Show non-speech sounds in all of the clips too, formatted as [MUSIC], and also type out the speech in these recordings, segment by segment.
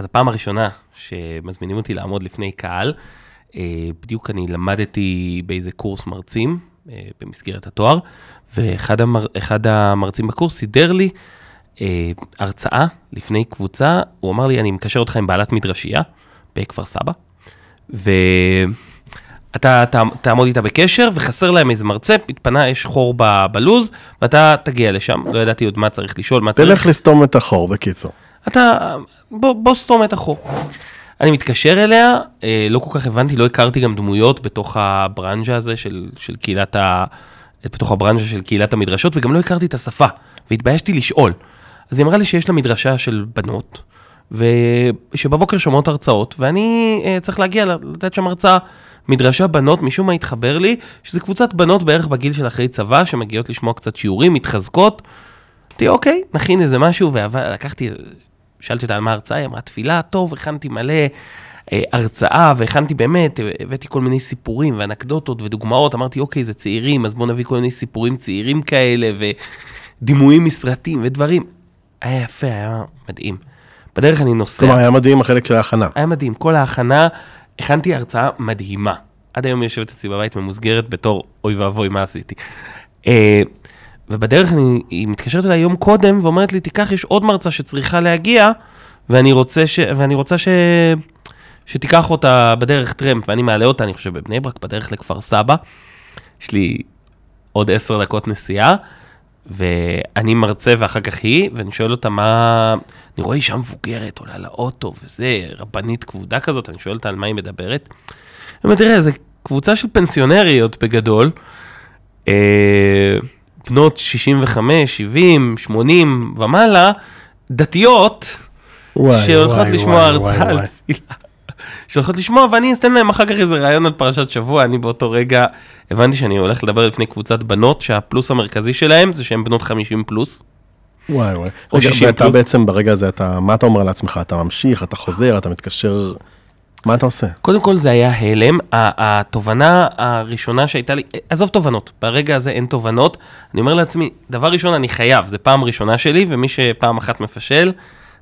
אז הפעם הראשונה שמזמינים אותי לעמוד לפני קהל, אה, בדיוק אני למדתי באיזה קורס מרצים אה, במסגרת התואר, ואחד המר, המרצים בקורס סידר לי אה, הרצאה לפני קבוצה, הוא אמר לי, אני מקשר אותך עם בעלת מדרשייה בכפר סבא, ואתה ת, תעמוד איתה בקשר, וחסר להם איזה מרצה, התפנה, יש חור ב, בלוז, ואתה תגיע לשם, לא ידעתי עוד מה צריך לשאול, מה צריך... תלך לסתום את החור, בקיצור. אתה, בוא, בוא סתום את החור. אני מתקשר אליה, אה, לא כל כך הבנתי, לא הכרתי גם דמויות בתוך הברנז'ה הזה של, של קהילת ה... בתוך הברנז'ה של קהילת המדרשות, וגם לא הכרתי את השפה, והתביישתי לשאול. אז היא אמרה לי שיש לה מדרשה של בנות, ושבבוקר שומעות הרצאות, ואני uh, צריך להגיע לתת שם הרצאה. מדרשה בנות, משום מה התחבר לי, שזה קבוצת בנות בערך בגיל של אחרי צבא, שמגיעות לשמוע קצת שיעורים, מתחזקות. אמרתי, אוקיי, נכין איזה משהו, ולקחתי, שאלתי אותה על מה ההרצאה, היא אמרה, תפילה, טוב, הכנתי מלא אה, הרצאה, והכנתי באמת, הבאתי כל מיני סיפורים ואנקדוטות ודוגמאות, אמרתי, אוקיי, זה צעירים, אז בואו נביא כל מיני סיפורים צעירים כאלה, ודימויים מסרטים ודברים. היה יפה, היה מדהים. בדרך אני נוסע. כלומר, היה מדהים החלק של ההכנה. היה מדהים, כל ההכנה, הכנתי הרצאה מדהימה. עד היום יושבת אצלי בבית ממוסגרת בתור אוי ואבוי, מה עשיתי. אה, ובדרך אני, היא מתקשרת אליי יום קודם ואומרת לי, תיקח, יש עוד מרצה שצריכה להגיע, ואני רוצה, ש, ואני רוצה ש, שתיקח אותה בדרך טרמפ, ואני מעלה אותה, אני חושב, בבני ברק, בדרך לכפר סבא. יש לי עוד עשר דקות נסיעה. ואני מרצה ואחר כך היא, ואני שואל אותה מה... אני רואה אישה מבוגרת, עולה לאוטו וזה, רבנית כבודה כזאת, אני שואל אותה על מה היא מדברת. היא אומרת, תראה, זו קבוצה של פנסיונריות בגדול, אה, בנות 65, 70, 80 ומעלה, דתיות, וואי, שהולכות וואי, לשמוע הרצאה על תפילה. [LAUGHS] שהולכות לשמוע, ואני אתן להם אחר כך איזה רעיון על פרשת שבוע, אני באותו רגע הבנתי שאני הולך לדבר לפני קבוצת בנות, שהפלוס המרכזי שלהם זה שהן בנות 50 פלוס. וואי וואי. רגע, ואתה פלוס. בעצם ברגע הזה, אתה, מה אתה אומר לעצמך? אתה ממשיך, אתה חוזר, אתה מתקשר, מה אתה עושה? קודם כל זה היה הלם, התובנה הראשונה שהייתה לי, עזוב תובנות, ברגע הזה אין תובנות, אני אומר לעצמי, דבר ראשון אני חייב, זה פעם ראשונה שלי, ומי שפעם אחת מפשל,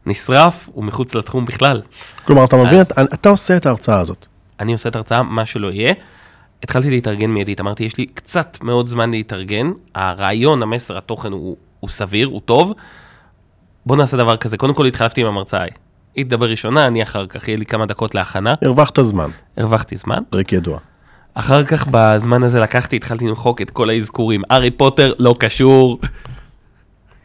נשרף, הוא מחוץ לתחום בכלל. כלומר, אתה מבין, אתה, אתה עושה את ההרצאה הזאת. אני עושה את ההרצאה, מה שלא יהיה. התחלתי להתארגן מיידית, אמרתי, יש לי קצת מאוד זמן להתארגן, הרעיון, המסר, התוכן הוא, הוא סביר, הוא טוב. בוא נעשה דבר כזה, קודם כל התחלפתי עם המרצאה. היא תדבר ראשונה, אני אחר כך, יהיה לי כמה דקות להכנה. הרווחת זמן. הרווחתי זמן. טריק ידוע. אחר כך בזמן הזה לקחתי, התחלתי למחוק את כל האזכורים. הארי פוטר לא קשור,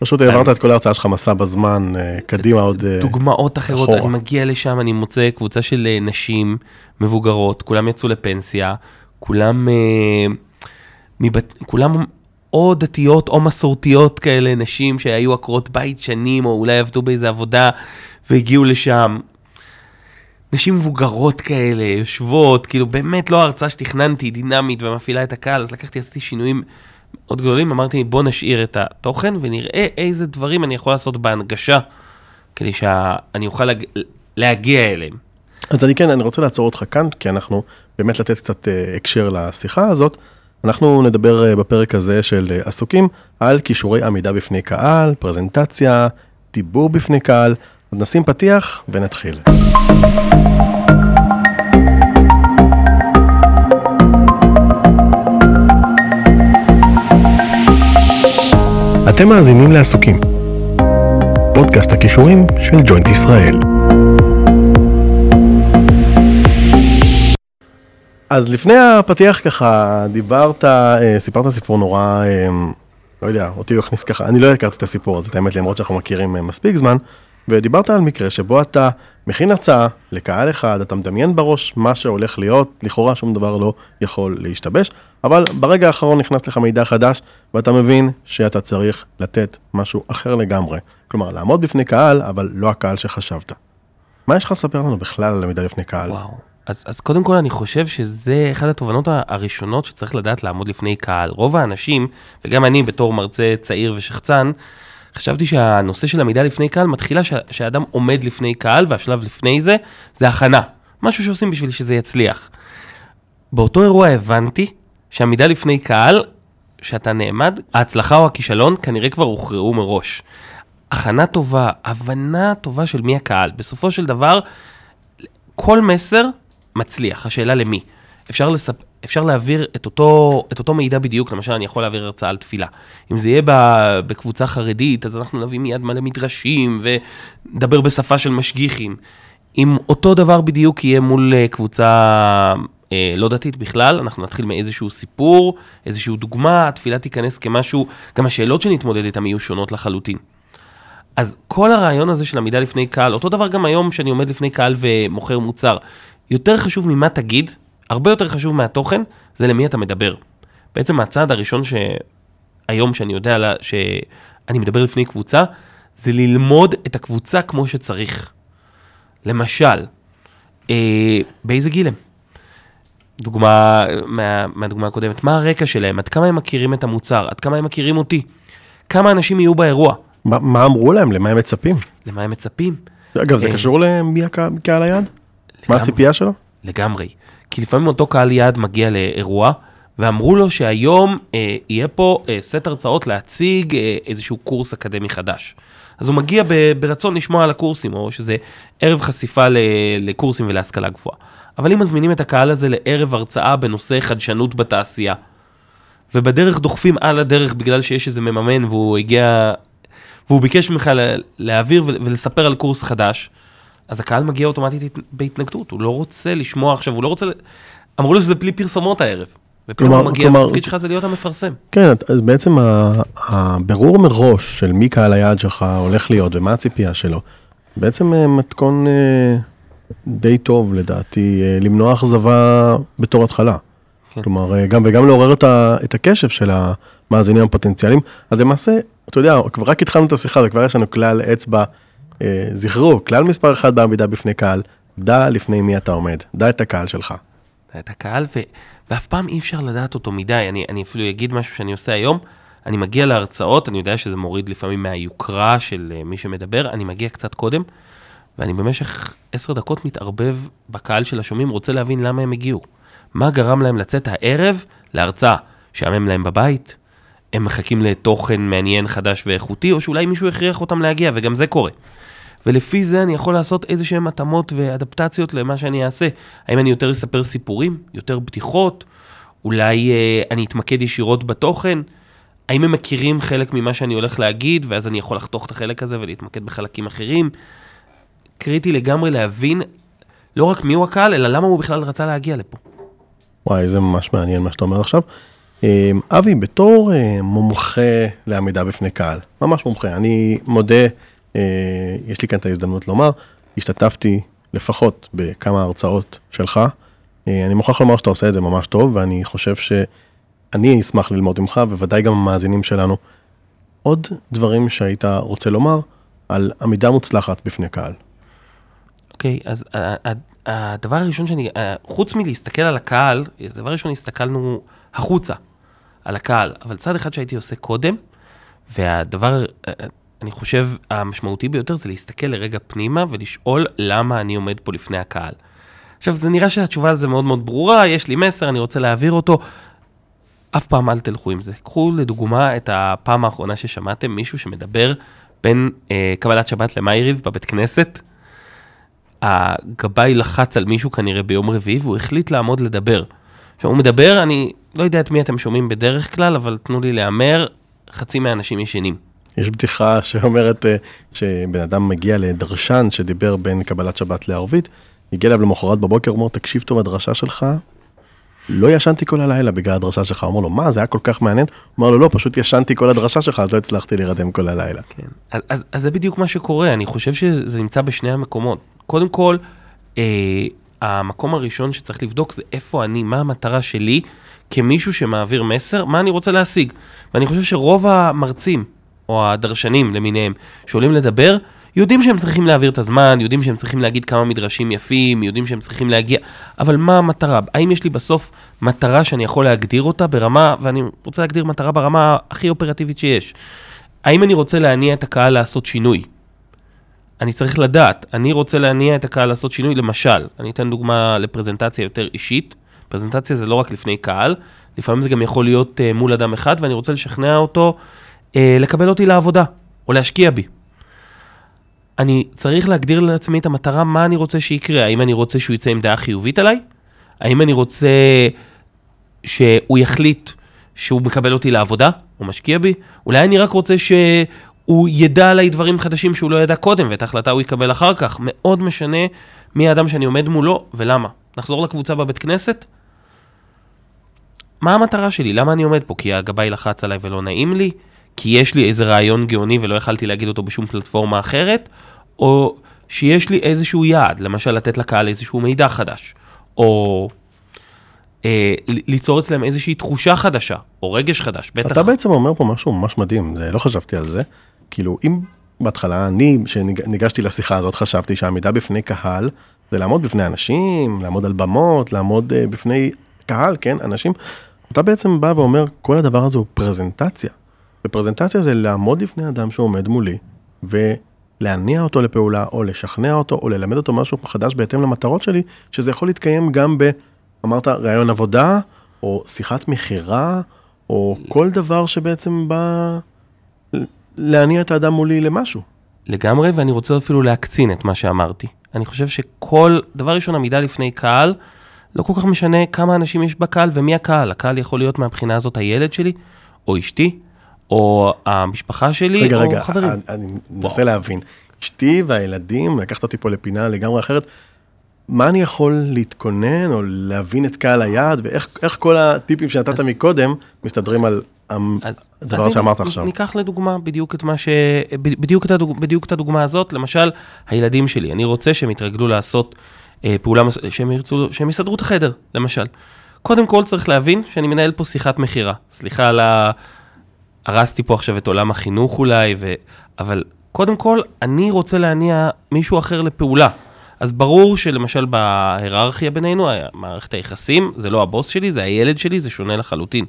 פשוט העברת את כל ההרצאה שלך מסע בזמן, אה, קדימה עוד אה, דוגמאות אחרות, אני מגיע לשם, אני מוצא קבוצה של אה, נשים מבוגרות, כולם יצאו לפנסיה, כולם, כולם או דתיות או מסורתיות כאלה, נשים שהיו עקרות בית שנים, או אולי עבדו באיזה עבודה והגיעו לשם. נשים מבוגרות כאלה, יושבות, כאילו באמת לא הרצאה שתכננתי, דינמית ומפעילה את הקהל, אז לקחתי, עשיתי שינויים מאוד גדולים, אמרתי בוא נשאיר את התוכן ונראה איזה דברים אני יכול לעשות בהנגשה, כדי שאני אוכל להג... להגיע אליהם. אז אני כן, אני רוצה לעצור אותך כאן, כי אנחנו באמת לתת קצת uh, הקשר לשיחה הזאת. אנחנו נדבר uh, בפרק הזה של uh, עסוקים על כישורי עמידה בפני קהל, פרזנטציה, דיבור בפני קהל. נשים פתיח ונתחיל. אתם מאזינים לעסוקים. פודקאסט הכישורים של ג'וינט ישראל. אז לפני הפתיח ככה דיברת, אה, סיפרת סיפור נורא, אה, לא יודע, אותי הוא הכניס ככה, אני לא הכרתי את הסיפור הזה, את האמת, למרות שאנחנו מכירים אה, מספיק זמן, ודיברת על מקרה שבו אתה מכין הצעה לקהל אחד, אתה מדמיין בראש מה שהולך להיות, לכאורה שום דבר לא יכול להשתבש, אבל ברגע האחרון נכנס לך מידע חדש, ואתה מבין שאתה צריך לתת משהו אחר לגמרי. כלומר, לעמוד בפני קהל, אבל לא הקהל שחשבת. מה יש לך לספר לנו בכלל על עמידה לפני קהל? וואו. אז, אז קודם כל אני חושב שזה אחת התובנות הראשונות שצריך לדעת לעמוד לפני קהל. רוב האנשים, וגם אני בתור מרצה צעיר ושחצן, חשבתי שהנושא של עמידה לפני קהל מתחילה שהאדם עומד לפני קהל, והשלב לפני זה, זה הכנה. משהו שעושים בשביל שזה יצליח. באותו אירוע הבנתי שעמידה לפני קהל, שאתה נעמד, ההצלחה או הכישלון כנראה כבר הוכרעו מראש. הכנה טובה, הבנה טובה של מי הקהל. בסופו של דבר, כל מסר מצליח, השאלה למי. אפשר, לספ... אפשר להעביר את אותו, את אותו מידע בדיוק, למשל אני יכול להעביר הרצאה על תפילה. אם זה יהיה. בקבוצה חרדית, אז אנחנו נביא מיד מלא מדרשים ונדבר בשפה של משגיחים. אם אותו דבר בדיוק יהיה מול אה, קבוצה אה, לא דתית בכלל, אנחנו נתחיל מאיזשהו סיפור, איזשהו דוגמה, התפילה תיכנס כמשהו, גם השאלות שנתמודד איתן יהיו שונות לחלוטין. אז כל הרעיון הזה של עמידה לפני קהל, אותו דבר גם היום שאני עומד לפני קהל ומוכר מוצר, יותר חשוב ממה תגיד, הרבה יותר חשוב מהתוכן, זה למי אתה מדבר. בעצם הצעד הראשון שהיום שאני יודע לה, שאני מדבר לפני קבוצה, זה ללמוד את הקבוצה כמו שצריך. למשל, אה, באיזה גיל הם? דוגמה מה, מהדוגמה הקודמת, מה הרקע שלהם, עד כמה הם מכירים את המוצר, עד כמה הם מכירים אותי, כמה אנשים יהיו באירוע. מה, מה אמרו להם? למה הם מצפים? למה הם מצפים? אגב, זה אה, קשור למי הקהל קהל היעד? מה. הציפייה שלו? לגמרי. כי לפעמים אותו קהל יעד מגיע לאירוע, ואמרו לו שהיום אה, יהיה פה אה, סט הרצאות להציג אה, איזשהו קורס אקדמי חדש. אז הוא מגיע ב, ברצון לשמוע על הקורסים, או שזה ערב חשיפה ל, לקורסים ולהשכלה גבוהה. אבל אם מזמינים את הקהל הזה לערב הרצאה בנושא חדשנות בתעשייה, ובדרך דוחפים על הדרך בגלל שיש איזה מממן והוא הגיע, והוא ביקש ממך לה- להעביר ול- ולספר על קורס חדש, אז הקהל מגיע אוטומטית הת- בהתנגדות, הוא לא רוצה לשמוע עכשיו, הוא לא רוצה... אמרו לו שזה בלי פרסומות הערב. ופתאום הוא מגיע, התפקיד שלך זה להיות המפרסם. כן, אז בעצם הבירור מראש של מי קהל היעד שלך הולך להיות ומה הציפייה שלו, בעצם אה, מתכון אה, די טוב לדעתי אה, למנוע אכזבה בתור התחלה. כן. כלומר, גם וגם לעורר את ה- את הקשב של המאזינים הפוטנציאליים. אז למעשה, אתה יודע, כבר רק התחלנו את השיחה וכבר יש לנו כלל אצבע, זכרו, כלל מספר אחד בעמידה בפני קהל, דע לפני מי אתה עומד, דע את הקהל שלך. את הקהל, ו... ואף פעם אי אפשר לדעת אותו מדי. אני, אני אפילו אגיד משהו שאני עושה היום, אני מגיע להרצאות, אני יודע שזה מוריד לפעמים מהיוקרה של אה, מי שמדבר, אני מגיע קצת קודם, ואני במשך עשר דקות מתערבב בקהל של השומעים, רוצה להבין למה הם הגיעו. מה גרם להם לצאת הערב להרצאה? שעמם להם בבית? הם מחכים לתוכן מעניין, חדש ואיכותי, או שאולי מישהו הכריח אותם להגיע, וגם זה קורה. ולפי זה אני יכול לעשות איזה שהם התאמות ואדפטציות למה שאני אעשה. האם אני יותר אספר סיפורים, יותר בדיחות, אולי אה, אני אתמקד ישירות בתוכן, האם הם מכירים חלק ממה שאני הולך להגיד, ואז אני יכול לחתוך את החלק הזה ולהתמקד בחלקים אחרים. קריטי לגמרי להבין לא רק מיהו הקהל, אלא למה הוא בכלל רצה להגיע לפה. וואי, זה ממש מעניין מה שאתה אומר עכשיו. אה, אבי, בתור אה, מומחה לעמידה בפני קהל, ממש מומחה, אני מודה, יש לי כאן את ההזדמנות לומר, השתתפתי לפחות בכמה הרצאות שלך. אה, אני מוכרח לומר שאתה עושה את זה ממש טוב, ואני חושב שאני אשמח ללמוד ממך, בוודאי גם המאזינים שלנו. עוד דברים שהיית רוצה לומר על עמידה מוצלחת בפני קהל. אוקיי, אז ה- ה- הדבר הראשון שאני, חוץ מלהסתכל על הקהל, הדבר הראשון הסתכלנו החוצה, על הקהל, אבל צעד אחד שהייתי עושה קודם, והדבר, אה, אני חושב, המשמעותי ביותר זה להסתכל לרגע פנימה ולשאול למה אני עומד פה לפני הקהל. עכשיו, זה נראה שהתשובה על זה מאוד מאוד ברורה, יש לי מסר, אני רוצה להעביר אותו. אף פעם אל תלכו עם זה. קחו לדוגמה את הפעם האחרונה ששמעתם מישהו שמדבר בין אה, קבלת שבת למאיריב בבית כנסת. הגבאי לחץ על מישהו כנראה ביום רביעי והוא החליט לעמוד לדבר. עכשיו הוא מדבר, אני לא יודע את מי אתם שומעים בדרך כלל, אבל תנו לי להמר, חצי מהאנשים ישנים. יש בדיחה שאומרת אה, שבן אדם מגיע לדרשן שדיבר בין קבלת שבת לערבית, הגיע אליו למחרת בבוקר, אומר, תקשיב טוב, הדרשה שלך, לא ישנתי כל הלילה בגלל הדרשה שלך. אומר לו, מה, זה היה כל כך מעניין? הוא אמר לו, לא, פשוט ישנתי כל הדרשה שלך, אז לא הצלחתי להירדם כל הלילה. כן. אז, אז, אז זה בדיוק מה שקורה, אני חושב שזה נמצא בשני המקומות. קודם כל, אה, המקום הראשון שצריך לבדוק זה איפה אני, מה המטרה שלי כמישהו שמעביר מסר, מה אני רוצה להשיג. ואני חושב שרוב המרצים, או הדרשנים למיניהם, שעולים לדבר, יודעים שהם צריכים להעביר את הזמן, יודעים שהם צריכים להגיד כמה מדרשים יפים, יודעים שהם צריכים להגיע, אבל מה המטרה? האם יש לי בסוף מטרה שאני יכול להגדיר אותה ברמה, ואני רוצה להגדיר מטרה ברמה הכי אופרטיבית שיש. האם אני רוצה להניע את הקהל לעשות שינוי? אני צריך לדעת, אני רוצה להניע את הקהל לעשות שינוי, למשל, אני אתן דוגמה לפרזנטציה יותר אישית, פרזנטציה זה לא רק לפני קהל, לפעמים זה גם יכול להיות uh, מול אדם אחד, ואני רוצה לשכנע אותו uh, לקבל אותי לעבודה, או להשקיע בי. אני צריך להגדיר לעצמי את המטרה, מה אני רוצה שיקרה. האם אני רוצה שהוא יצא עם דעה חיובית עליי? האם אני רוצה שהוא יחליט שהוא מקבל אותי לעבודה, הוא משקיע בי? אולי אני רק רוצה שהוא ידע עליי דברים חדשים שהוא לא ידע קודם, ואת ההחלטה הוא יקבל אחר כך. מאוד משנה מי האדם שאני עומד מולו ולמה. נחזור לקבוצה בבית כנסת? מה המטרה שלי? למה אני עומד פה? כי הגבאי לחץ עליי ולא נעים לי? כי יש לי איזה רעיון גאוני ולא יכלתי להגיד אותו בשום פלטפורמה אחרת? או שיש לי איזשהו יעד, למשל לתת לקהל איזשהו מידע חדש, או אה, ליצור אצלם איזושהי תחושה חדשה, או רגש חדש, בטח. אתה בעצם אומר פה משהו ממש מדהים, לא חשבתי על זה. כאילו, אם בהתחלה אני, כשניגשתי לשיחה הזאת, חשבתי שהעמידה בפני קהל זה לעמוד בפני אנשים, לעמוד על במות, לעמוד uh, בפני קהל, כן, אנשים. אתה בעצם בא ואומר, כל הדבר הזה הוא פרזנטציה. ופרזנטציה זה לעמוד לפני אדם שעומד מולי, ולהניע אותו לפעולה, או לשכנע אותו, או ללמד אותו משהו חדש בהתאם למטרות שלי, שזה יכול להתקיים גם ב... אמרת, ראיון עבודה, או שיחת מכירה, או כל דבר שבעצם בא להניע את האדם מולי למשהו. לגמרי, ואני רוצה אפילו להקצין את מה שאמרתי. אני חושב שכל, דבר ראשון, עמידה לפני קהל, לא כל כך משנה כמה אנשים יש בקהל ומי הקהל. הקהל יכול להיות מהבחינה הזאת הילד שלי, או אשתי, או המשפחה שלי, רגע, או רגע, חברים. רגע, אני מנסה להבין. אשתי והילדים, לקחת אותי פה לפינה לגמרי אחרת, מה אני יכול להתכונן או להבין את קהל היעד, ואיך כל הטיפים שנתת אז- מקודם מסתדרים על אז, הדבר אז שאמרת הנה, עכשיו. ניקח לדוגמה בדיוק את מה ש... בדיוק את, הדוג... בדיוק את הדוגמה הזאת, למשל, הילדים שלי, אני רוצה שהם יתרגלו לעשות אה, פעולה, מס... שהם ירצו, שהם יסדרו את החדר, למשל. קודם כל צריך להבין שאני מנהל פה שיחת מכירה. סליחה על ה... הרסתי פה עכשיו את עולם החינוך אולי, ו... אבל קודם כל, אני רוצה להניע מישהו אחר לפעולה. אז ברור שלמשל בהיררכיה בינינו, מערכת היחסים, זה לא הבוס שלי, זה הילד שלי, זה שונה לחלוטין.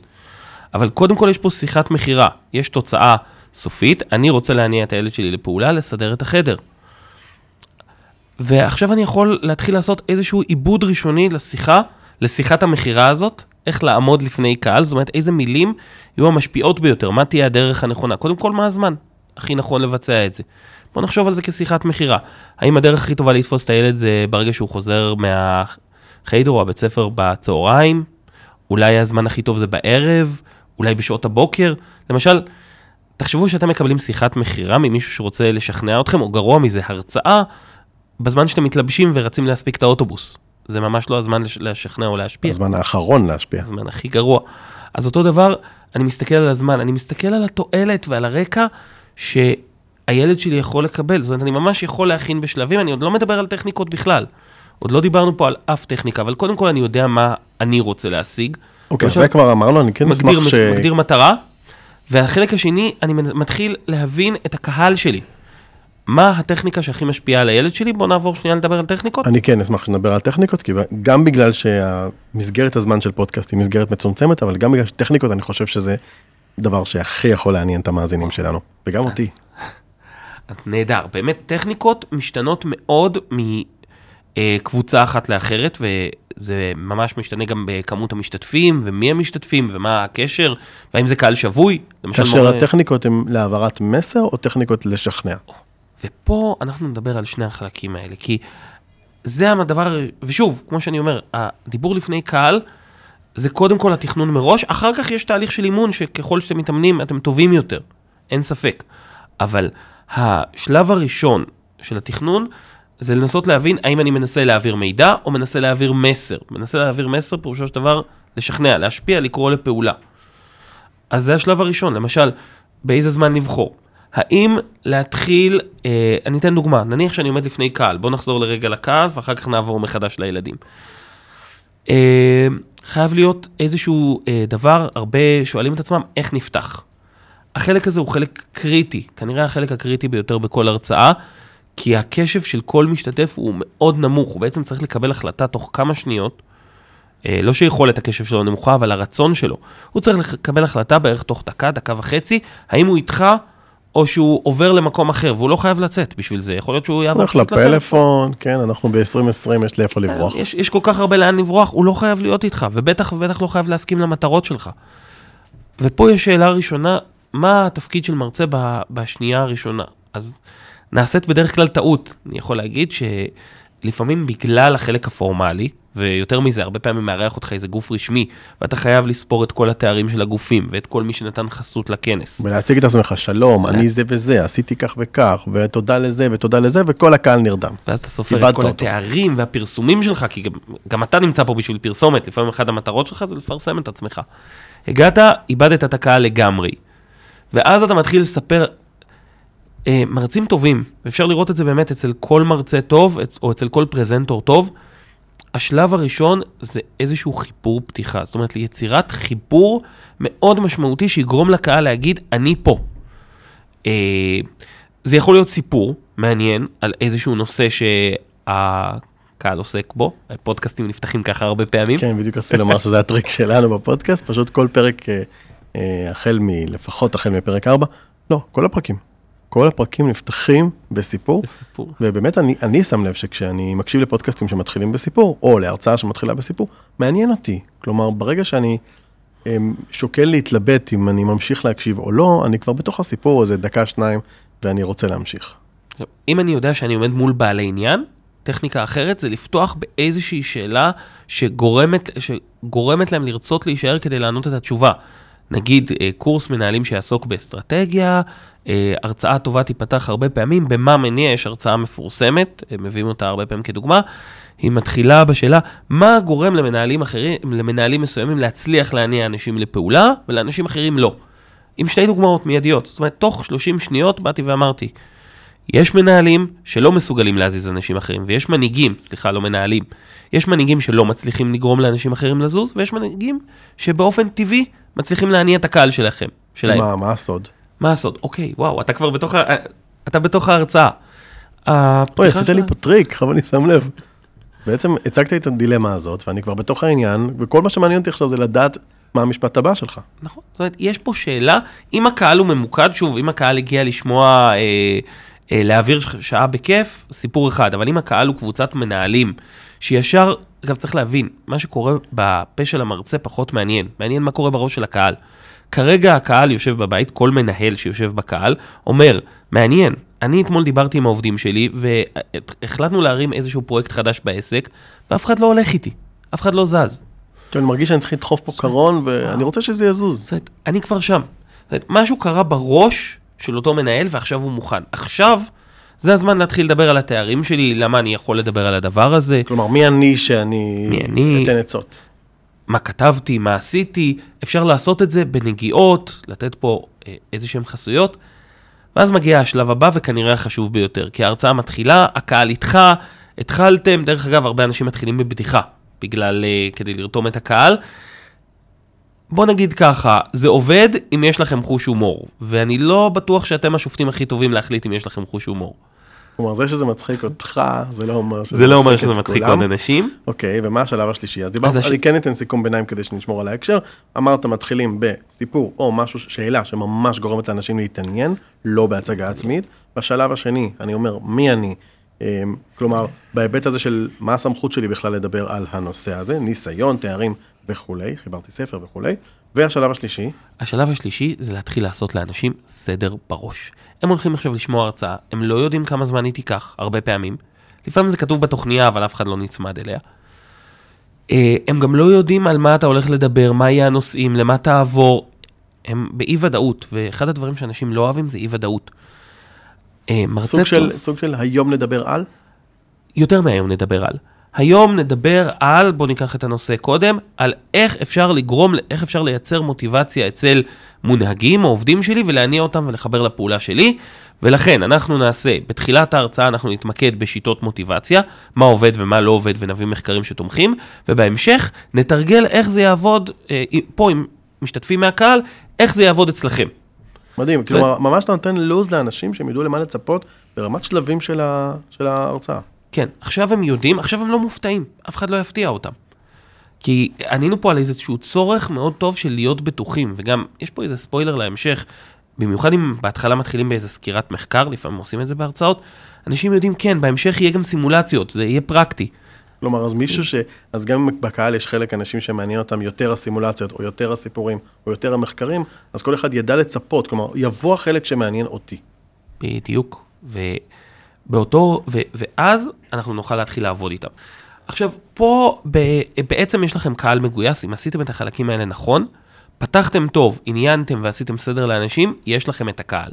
אבל קודם כל יש פה שיחת מכירה, יש תוצאה סופית, אני רוצה להניע את הילד שלי לפעולה, לסדר את החדר. ועכשיו אני יכול להתחיל לעשות איזשהו עיבוד ראשוני לשיחה, לשיחת המכירה הזאת, איך לעמוד לפני קהל, זאת אומרת איזה מילים יהיו המשפיעות ביותר, מה תהיה הדרך הנכונה. קודם כל, מה הזמן הכי נכון לבצע את זה. בוא נחשוב על זה כשיחת מכירה. האם הדרך הכי טובה לתפוס את הילד זה ברגע שהוא חוזר מהחיידר או הבית ספר בצהריים? אולי הזמן הכי טוב זה בערב? אולי בשעות הבוקר? למשל, תחשבו שאתם מקבלים שיחת מכירה ממישהו שרוצה לשכנע אתכם, או גרוע מזה, הרצאה, בזמן שאתם מתלבשים ורצים להספיק את האוטובוס. זה ממש לא הזמן לש- לשכנע או להשפיע. הזמן האחרון להשפיע. הזמן הכי גרוע. אז אותו דבר, אני מסתכל על הזמן, אני מסתכל על התועלת ועל הרקע שהילד שלי יכול לקבל. זאת אומרת, אני ממש יכול להכין בשלבים, אני עוד לא מדבר על טכניקות בכלל. עוד לא דיברנו פה על אף טכניקה, אבל קודם כל אני יודע מה אני רוצה להשיג. אוקיי, למשל, זה כבר אמרנו, אני כן מגדיר, אשמח ש... מגדיר מטרה, והחלק השני, אני מתחיל להבין את הקהל שלי. מה הטכניקה שהכי משפיעה על הילד שלי? בואו נעבור שנייה לדבר על טכניקות. אני כן אשמח שנדבר על טכניקות, כי גם בגלל שהמסגרת הזמן של פודקאסט היא מסגרת מצומצמת, אבל גם בגלל שטכניקות אני חושב שזה דבר שהכי יכול לעניין את המאזינים שלנו, וגם אותי. אז נהדר, באמת טכניקות משתנות מאוד מקבוצה אחת לאחרת, וזה ממש משתנה גם בכמות המשתתפים, ומי המשתתפים, ומה הקשר, והאם זה קהל שבוי. כאשר מורה- הטכניקות הן להעברת מסר או טכניקות לשכנע? ופה אנחנו נדבר על שני החלקים האלה, כי זה הדבר, ושוב, כמו שאני אומר, הדיבור לפני קהל, זה קודם כל התכנון מראש, אחר כך יש תהליך של אימון, שככל שאתם מתאמנים, אתם טובים יותר, אין ספק. אבל השלב הראשון של התכנון, זה לנסות להבין האם אני מנסה להעביר מידע, או מנסה להעביר מסר. מנסה להעביר מסר, פירושו של דבר, לשכנע, להשפיע, לקרוא לפעולה. אז זה השלב הראשון, למשל, באיזה זמן לבחור. האם להתחיל, אה, אני אתן דוגמה, נניח שאני עומד לפני קהל, בואו נחזור לרגע לקהל ואחר כך נעבור מחדש לילדים. אה, חייב להיות איזשהו אה, דבר, הרבה שואלים את עצמם, איך נפתח? החלק הזה הוא חלק קריטי, כנראה החלק הקריטי ביותר בכל הרצאה, כי הקשב של כל משתתף הוא מאוד נמוך, הוא בעצם צריך לקבל החלטה תוך כמה שניות, אה, לא שיכולת הקשב שלו נמוכה, אבל הרצון שלו. הוא צריך לקבל החלטה בערך תוך דקה, דקה וחצי, האם הוא איתך או שהוא עובר למקום אחר, והוא לא חייב לצאת בשביל זה, יכול להיות שהוא יעבור הולך לפלאפון, כן, אנחנו ב-2020, יש לי איפה לברוח. יש, יש כל כך הרבה לאן לברוח, הוא לא חייב להיות איתך, ובטח ובטח לא חייב להסכים למטרות שלך. ופה יש שאלה ראשונה, מה התפקיד של מרצה ב- בשנייה הראשונה? אז נעשית בדרך כלל טעות. אני יכול להגיד שלפעמים בגלל החלק הפורמלי, ויותר מזה, הרבה פעמים מארח אותך איזה גוף רשמי, ואתה חייב לספור את כל התארים של הגופים, ואת כל מי שנתן חסות לכנס. ולהציג את עצמך, שלום, אני זה וזה, עשיתי כך וכך, ותודה לזה ותודה לזה, וכל הקהל נרדם. ואז אתה סופר את כל אותו. התארים והפרסומים שלך, כי גם, גם אתה נמצא פה בשביל פרסומת, לפעמים אחת המטרות שלך זה לפרסם את עצמך. הגעת, איבדת את הקהל לגמרי. ואז אתה מתחיל לספר אה, מרצים טובים, ואפשר לראות את זה באמת אצל כל מרצה טוב, או אצל כל פרזנטור טוב. השלב הראשון זה איזשהו חיבור פתיחה, זאת אומרת ליצירת חיבור מאוד משמעותי שיגרום לקהל להגיד, אני פה. אה, זה יכול להיות סיפור מעניין על איזשהו נושא שהקהל עוסק בו, פודקאסטים נפתחים ככה הרבה פעמים. כן, בדיוק רציתי לומר שזה הטריק שלנו בפודקאסט, פשוט כל פרק, אה, אה, החל מ... לפחות החל מפרק 4, לא, כל הפרקים. כל הפרקים נפתחים בסיפור, בסיפור. ובאמת אני, אני שם לב שכשאני מקשיב לפודקאסטים שמתחילים בסיפור, או להרצאה שמתחילה בסיפור, מעניין אותי. כלומר, ברגע שאני אמ, שוקל להתלבט אם אני ממשיך להקשיב או לא, אני כבר בתוך הסיפור איזה דקה, שניים, ואני רוצה להמשיך. אם אני יודע שאני עומד מול בעלי עניין, טכניקה אחרת זה לפתוח באיזושהי שאלה שגורמת, שגורמת להם לרצות להישאר כדי לענות את התשובה. נגיד אה, קורס מנהלים שיעסוק באסטרטגיה, הרצאה טובה תיפתח הרבה פעמים, במה מניע יש הרצאה מפורסמת, אה, מביאים אותה הרבה פעמים כדוגמה, היא מתחילה בשאלה מה גורם למנהלים אחרים, למנהלים מסוימים להצליח להניע אנשים לפעולה ולאנשים אחרים לא. עם שתי דוגמאות מיידיות, זאת אומרת, תוך 30 שניות באתי ואמרתי, יש מנהלים שלא מסוגלים להזיז אנשים אחרים, ויש מנהיגים, סליחה, לא מנהלים, יש מנהיגים שלא מצליחים לגרום לאנשים אחרים לזוז, ויש מנהיגים שבאופן טבעי מצליחים להניע את הקהל שלכם, שלהם. מה, מה הסוד? מה הסוד? אוקיי, וואו, אתה כבר בתוך, ה... אתה בתוך ההרצאה. אוי, עשית לי פה טריק, אבל אני שם לב. בעצם הצגת את הדילמה הזאת, ואני כבר בתוך העניין, וכל מה שמעניין אותי עכשיו זה לדעת מה המשפט הבא שלך. נכון, זאת אומרת, יש פה שאלה, אם הקהל הוא ממוקד, שוב, אם הקהל הגיע לשמוע, אה, אה, להעביר שעה בכיף, סיפור אחד, אבל אם הקהל הוא קבוצת מנהלים, שישר, אגב, צריך להבין, מה שקורה בפה של המרצה פחות מעניין, מעניין מה קורה בראש של הקהל. כרגע הקהל יושב בבית, כל מנהל שיושב בקהל, אומר, מעניין, אני אתמול דיברתי עם העובדים שלי, והחלטנו להרים איזשהו פרויקט חדש בעסק, ואף אחד לא הולך איתי, אף אחד לא זז. כי אני מרגיש שאני צריך לדחוף פה קרון, ואני רוצה שזה יזוז. אני כבר שם. משהו קרה בראש של אותו מנהל ועכשיו הוא מוכן. עכשיו, זה הזמן להתחיל לדבר על התארים שלי, למה אני יכול לדבר על הדבר הזה, כלומר, מי אני שאני מי אני? אתן עצות? מה כתבתי, מה עשיתי, אפשר לעשות את זה בנגיעות, לתת פה אה, איזה שהן חסויות. ואז מגיע השלב הבא וכנראה החשוב ביותר, כי ההרצאה מתחילה, הקהל איתך, התחלתם, דרך אגב, הרבה אנשים מתחילים בבדיחה, בגלל, אה, כדי לרתום את הקהל. בוא נגיד ככה, זה עובד אם יש לכם חוש הומור, ואני לא בטוח שאתם השופטים הכי טובים להחליט אם יש לכם חוש הומור. כלומר, זה שזה מצחיק אותך, זה לא אומר שזה זה לא אומר שזה מצחיק. עוד אנשים. אוקיי, ומה השלב השלישי? אז דיברת, הש- אני כן אתן סיכום ביניים כדי שנשמור על ההקשר. אמרת, מתחילים בסיפור או משהו, שאלה שממש גורמת לאנשים להתעניין, לא בהצגה עצמית. בשלב השני, אני אומר, מי אני? אמ, כלומר, בהיבט הזה של מה הסמכות שלי בכלל לדבר על הנושא הזה, ניסיון, תארים וכולי, חיברתי ספר וכולי. והשלב השלישי, השלב השלישי זה להתחיל לעשות לאנשים סדר בראש. הם הולכים עכשיו לשמוע הרצאה, הם לא יודעים כמה זמן היא תיקח, הרבה פעמים. לפעמים זה כתוב בתוכניה, אבל אף אחד לא נצמד אליה. אה, הם גם לא יודעים על מה אתה הולך לדבר, מה יהיה הנושאים, למה תעבור. הם באי ודאות, ואחד הדברים שאנשים לא אוהבים זה אי ודאות. אה, מרצה סוג טוב, של, סוג של היום נדבר על, יותר מהיום נדבר על. היום נדבר על, בואו ניקח את הנושא קודם, על איך אפשר לגרום, איך אפשר לייצר מוטיבציה אצל מונהגים או עובדים שלי ולהניע אותם ולחבר לפעולה שלי. ולכן אנחנו נעשה, בתחילת ההרצאה אנחנו נתמקד בשיטות מוטיבציה, מה עובד ומה לא עובד ונביא מחקרים שתומכים, ובהמשך נתרגל איך זה יעבוד אה, פה עם משתתפים מהקהל, איך זה יעבוד אצלכם. מדהים, כלומר, ממש אתה נותן לוז לאנשים שהם ידעו למה לצפות ברמת שלבים של, ה, של ההרצאה. כן, עכשיו הם יודעים, עכשיו הם לא מופתעים, אף אחד לא יפתיע אותם. כי ענינו פה על איזשהו צורך מאוד טוב של להיות בטוחים, וגם יש פה איזה ספוילר להמשך, במיוחד אם בהתחלה מתחילים באיזה סקירת מחקר, לפעמים עושים את זה בהרצאות, אנשים יודעים, כן, בהמשך יהיה גם סימולציות, זה יהיה פרקטי. כלומר, אז מישהו ש... אז גם אם בקהל יש חלק אנשים שמעניין אותם יותר הסימולציות, או יותר הסיפורים, או יותר המחקרים, אז כל אחד ידע לצפות, כלומר, יבוא החלק שמעניין אותי. בדיוק. באותו, ו, ואז אנחנו נוכל להתחיל לעבוד איתם. עכשיו, פה ב, בעצם יש לכם קהל מגויס, אם עשיתם את החלקים האלה נכון, פתחתם טוב, עניינתם ועשיתם סדר לאנשים, יש לכם את הקהל.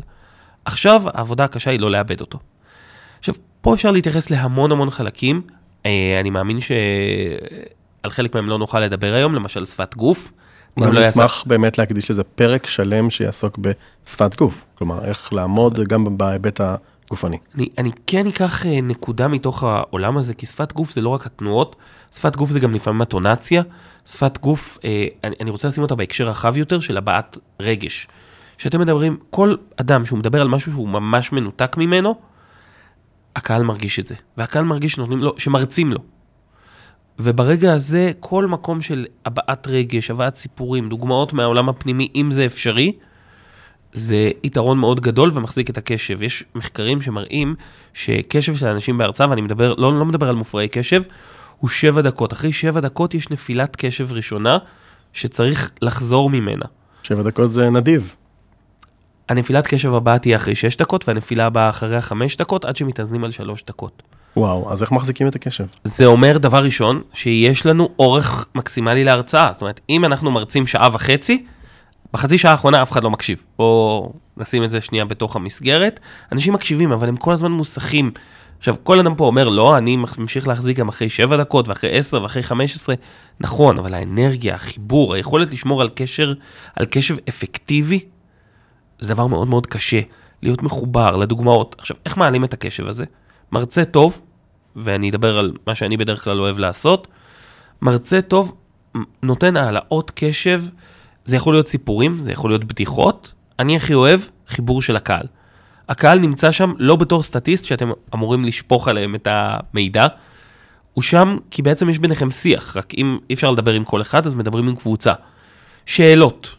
עכשיו, העבודה הקשה היא לא לאבד אותו. עכשיו, פה אפשר להתייחס להמון המון חלקים. אה, אני מאמין שעל חלק מהם לא נוכל לדבר היום, למשל שפת גוף. אני לא אשמח באמת להקדיש לזה פרק שלם שיעסוק בשפת גוף, כלומר איך לעמוד גם בהיבט הגופני. אני, אני כן אקח אה, נקודה מתוך העולם הזה, כי שפת גוף זה לא רק התנועות, שפת גוף זה גם לפעמים הטונציה. שפת גוף, אה, אני, אני רוצה לשים אותה בהקשר רחב יותר של הבעת רגש. כשאתם מדברים, כל אדם שהוא מדבר על משהו שהוא ממש מנותק ממנו, הקהל מרגיש את זה. והקהל מרגיש שנותנים לו, שמרצים לו. וברגע הזה, כל מקום של הבעת רגש, הבאת סיפורים, דוגמאות מהעולם הפנימי, אם זה אפשרי, זה יתרון מאוד גדול ומחזיק את הקשב. יש מחקרים שמראים שקשב של אנשים בהרצאה, ואני מדבר, לא, לא מדבר על מופרעי קשב, הוא שבע דקות. אחרי שבע דקות יש נפילת קשב ראשונה שצריך לחזור ממנה. שבע דקות זה נדיב. הנפילת קשב הבאה תהיה אחרי שש דקות, והנפילה הבאה אחריה חמש דקות, עד שמתאזנים על שלוש דקות. וואו, אז איך מחזיקים את הקשב? זה אומר, דבר ראשון, שיש לנו אורך מקסימלי להרצאה. זאת אומרת, אם אנחנו מרצים שעה וחצי, בחצי שעה האחרונה אף אחד לא מקשיב. בואו נשים את זה שנייה בתוך המסגרת. אנשים מקשיבים, אבל הם כל הזמן מוסכים. עכשיו, כל אדם פה אומר, לא, אני ממשיך להחזיק גם אחרי 7 דקות, ואחרי 10, ואחרי 15. נכון, אבל האנרגיה, החיבור, היכולת לשמור על קשר, על קשב אפקטיבי, זה דבר מאוד מאוד קשה. להיות מחובר לדוגמאות. עכשיו, איך מעלים את הקשב הזה? מרצה טוב, ואני אדבר על מה שאני בדרך כלל אוהב לעשות, מרצה טוב נותן העלאות קשב, זה יכול להיות סיפורים, זה יכול להיות בדיחות. אני הכי אוהב חיבור של הקהל. הקהל נמצא שם לא בתור סטטיסט שאתם אמורים לשפוך עליהם את המידע, הוא שם כי בעצם יש ביניכם שיח, רק אם אי אפשר לדבר עם כל אחד אז מדברים עם קבוצה. שאלות,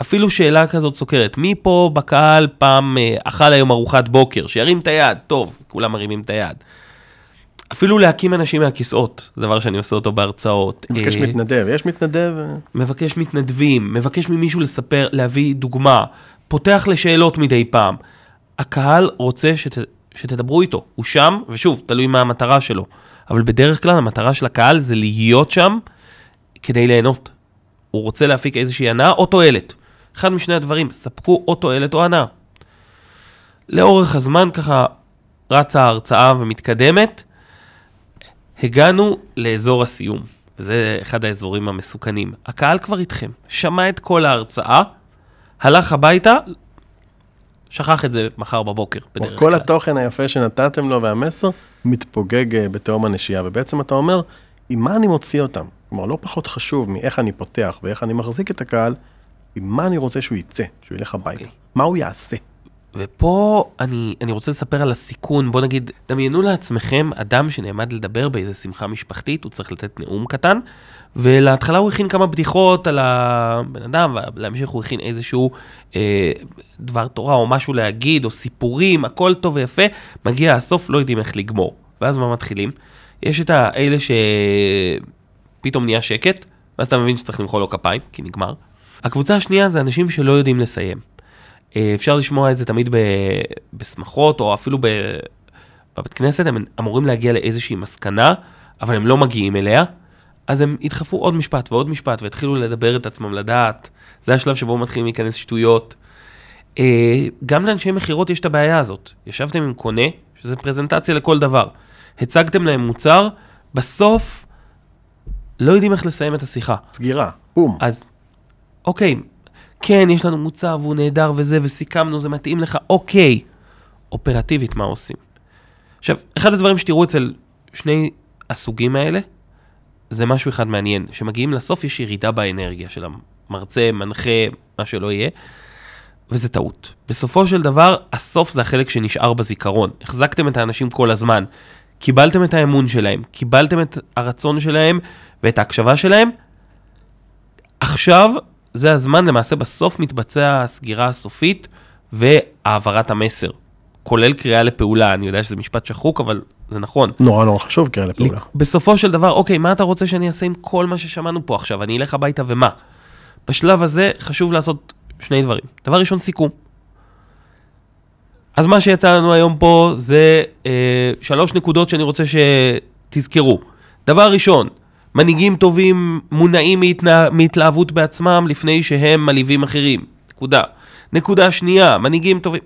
אפילו שאלה כזאת סוקרת, מי פה בקהל פעם אה, אכל היום ארוחת בוקר, שירים את היד, טוב, כולם מרימים את היד. אפילו להקים אנשים מהכיסאות, זה דבר שאני עושה אותו בהרצאות. מבקש אה, מתנדב, יש מתנדב? מבקש מתנדבים, מבקש ממישהו לספר, להביא דוגמה, פותח לשאלות מדי פעם. הקהל רוצה שת, שתדברו איתו, הוא שם, ושוב, תלוי מה המטרה שלו, אבל בדרך כלל המטרה של הקהל זה להיות שם כדי ליהנות. הוא רוצה להפיק איזושהי הנאה או תועלת. אחד משני הדברים, ספקו או תועלת או הנאה. לאורך הזמן ככה רצה ההרצאה ומתקדמת, הגענו לאזור הסיום, וזה אחד האזורים המסוכנים. הקהל כבר איתכם, שמע את כל ההרצאה, הלך הביתה, שכח את זה מחר בבוקר, בדרך כל כלל. התוכן היפה שנתתם לו והמסר מתפוגג אה, בתהום הנשייה, ובעצם אתה אומר, עם מה אני מוציא אותם? כלומר, לא פחות חשוב מאיך אני פותח ואיך אני מחזיק את הקהל, עם מה אני רוצה שהוא יצא, שהוא ילך הביתה. אוקיי. מה הוא יעשה? ופה אני, אני רוצה לספר על הסיכון, בוא נגיד, דמיינו לעצמכם אדם שנעמד לדבר באיזה שמחה משפחתית, הוא צריך לתת נאום קטן, ולהתחלה הוא הכין כמה בדיחות על הבן אדם, ולהמשך הוא הכין איזשהו אה, דבר תורה או משהו להגיד, או סיפורים, הכל טוב ויפה, מגיע הסוף, לא יודעים איך לגמור. ואז מה מתחילים? יש את האלה שפתאום נהיה שקט, ואז אתה מבין שצריך למחוא לו כפיים, כי נגמר. הקבוצה השנייה זה אנשים שלא יודעים לסיים. אה, אפשר לשמוע את זה תמיד בשמחות, או אפילו ב- בבית כנסת, הם אמורים להגיע לאיזושהי מסקנה, אבל הם לא מגיעים אליה, אז הם ידחפו עוד משפט ועוד משפט, ויתחילו לדבר את עצמם לדעת. זה השלב שבו מתחילים להיכנס שטויות. אה, גם לאנשי מכירות יש את הבעיה הזאת. ישבתם עם קונה, שזה פרזנטציה לכל דבר. הצגתם להם מוצר, בסוף לא יודעים איך לסיים את השיחה. סגירה, בום. אז אוקיי, כן, יש לנו מוצר והוא נהדר וזה, וסיכמנו, זה מתאים לך, אוקיי. אופרטיבית, מה עושים? עכשיו, אחד הדברים שתראו אצל שני הסוגים האלה, זה משהו אחד מעניין, שמגיעים לסוף יש ירידה באנרגיה של המרצה, מנחה, מה שלא יהיה, וזה טעות. בסופו של דבר, הסוף זה החלק שנשאר בזיכרון. החזקתם את האנשים כל הזמן, קיבלתם את האמון שלהם, קיבלתם את הרצון שלהם ואת ההקשבה שלהם, עכשיו זה הזמן, למעשה בסוף מתבצע הסגירה הסופית והעברת המסר, כולל קריאה לפעולה. אני יודע שזה משפט שחוק, אבל זה נכון. נורא נורא חשוב קריאה לפעולה. לק- בסופו של דבר, אוקיי, מה אתה רוצה שאני אעשה עם כל מה ששמענו פה עכשיו? אני אלך הביתה ומה? בשלב הזה חשוב לעשות שני דברים. דבר ראשון, סיכום. אז מה שיצא לנו היום פה זה אה, שלוש נקודות שאני רוצה שתזכרו. דבר ראשון, מנהיגים טובים מונעים מהתנה, מהתלהבות בעצמם לפני שהם מלהיבים אחרים. נקודה. נקודה שנייה, מנהיגים טובים...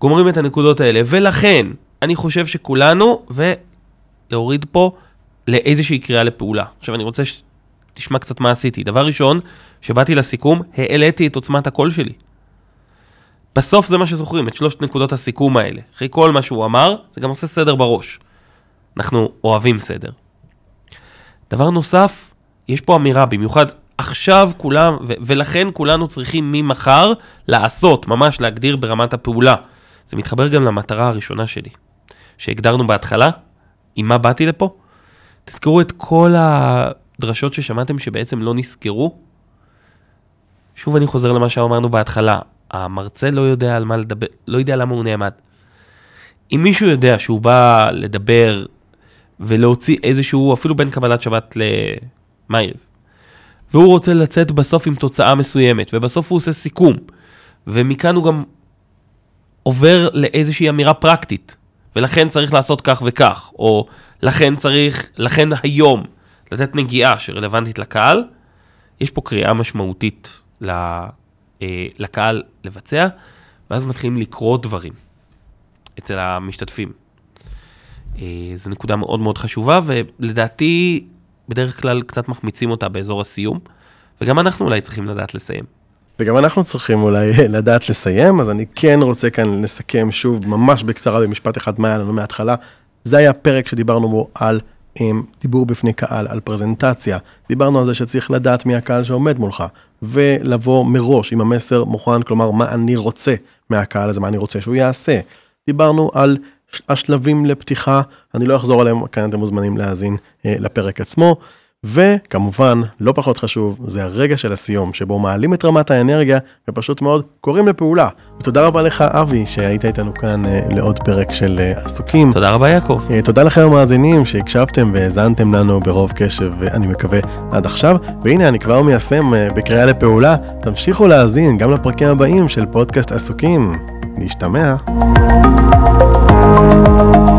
גומרים את הנקודות האלה, ולכן אני חושב שכולנו, ולהוריד פה לאיזושהי קריאה לפעולה. עכשיו אני רוצה שתשמע קצת מה עשיתי. דבר ראשון, שבאתי לסיכום, העליתי את עוצמת הקול שלי. בסוף זה מה שזוכרים, את שלושת נקודות הסיכום האלה. אחרי כל מה שהוא אמר, זה גם עושה סדר בראש. אנחנו אוהבים סדר. דבר נוסף, יש פה אמירה, במיוחד עכשיו כולם, ו- ולכן כולנו צריכים ממחר לעשות, ממש להגדיר ברמת הפעולה. זה מתחבר גם למטרה הראשונה שלי, שהגדרנו בהתחלה, עם מה באתי לפה. תזכרו את כל הדרשות ששמעתם שבעצם לא נסגרו. שוב אני חוזר למה שאמרנו בהתחלה, המרצה לא יודע על מה לדבר, לא יודע למה הוא נעמד. אם מישהו יודע שהוא בא לדבר ולהוציא איזשהו, אפילו בין קבלת שבת למערב, והוא רוצה לצאת בסוף עם תוצאה מסוימת, ובסוף הוא עושה סיכום, ומכאן הוא גם עובר לאיזושהי אמירה פרקטית, ולכן צריך לעשות כך וכך, או לכן צריך, לכן היום, לתת נגיעה שרלוונטית לקהל, יש פה קריאה משמעותית אה, לקהל לבצע, ואז מתחילים לקרות דברים אצל המשתתפים. אה, זו נקודה מאוד מאוד חשובה, ולדעתי בדרך כלל קצת מחמיצים אותה באזור הסיום, וגם אנחנו אולי צריכים לדעת לסיים. וגם אנחנו צריכים אולי לדעת לסיים, אז אני כן רוצה כאן לסכם שוב ממש בקצרה במשפט אחד מה היה לנו מההתחלה. זה היה פרק שדיברנו בו על עם דיבור בפני קהל, על פרזנטציה. דיברנו על זה שצריך לדעת מי הקהל שעומד מולך, ולבוא מראש עם המסר מוכן, כלומר מה אני רוצה מהקהל הזה, מה אני רוצה שהוא יעשה. דיברנו על השלבים לפתיחה, אני לא אחזור עליהם, כאן אתם מוזמנים להאזין אה, לפרק עצמו. וכמובן, לא פחות חשוב, זה הרגע של הסיום, שבו מעלים את רמת האנרגיה ופשוט מאוד קוראים לפעולה. ותודה רבה לך, אבי, שהיית איתנו כאן אה, לעוד פרק של אה, עסוקים. תודה רבה, יעקב. אה, תודה לכם המאזינים שהקשבתם והאזנתם לנו ברוב קשב, אני מקווה, עד עכשיו. והנה, אני כבר מיישם אה, בקריאה לפעולה. תמשיכו להאזין גם לפרקים הבאים של פודקאסט עסוקים. להשתמע. Thank you.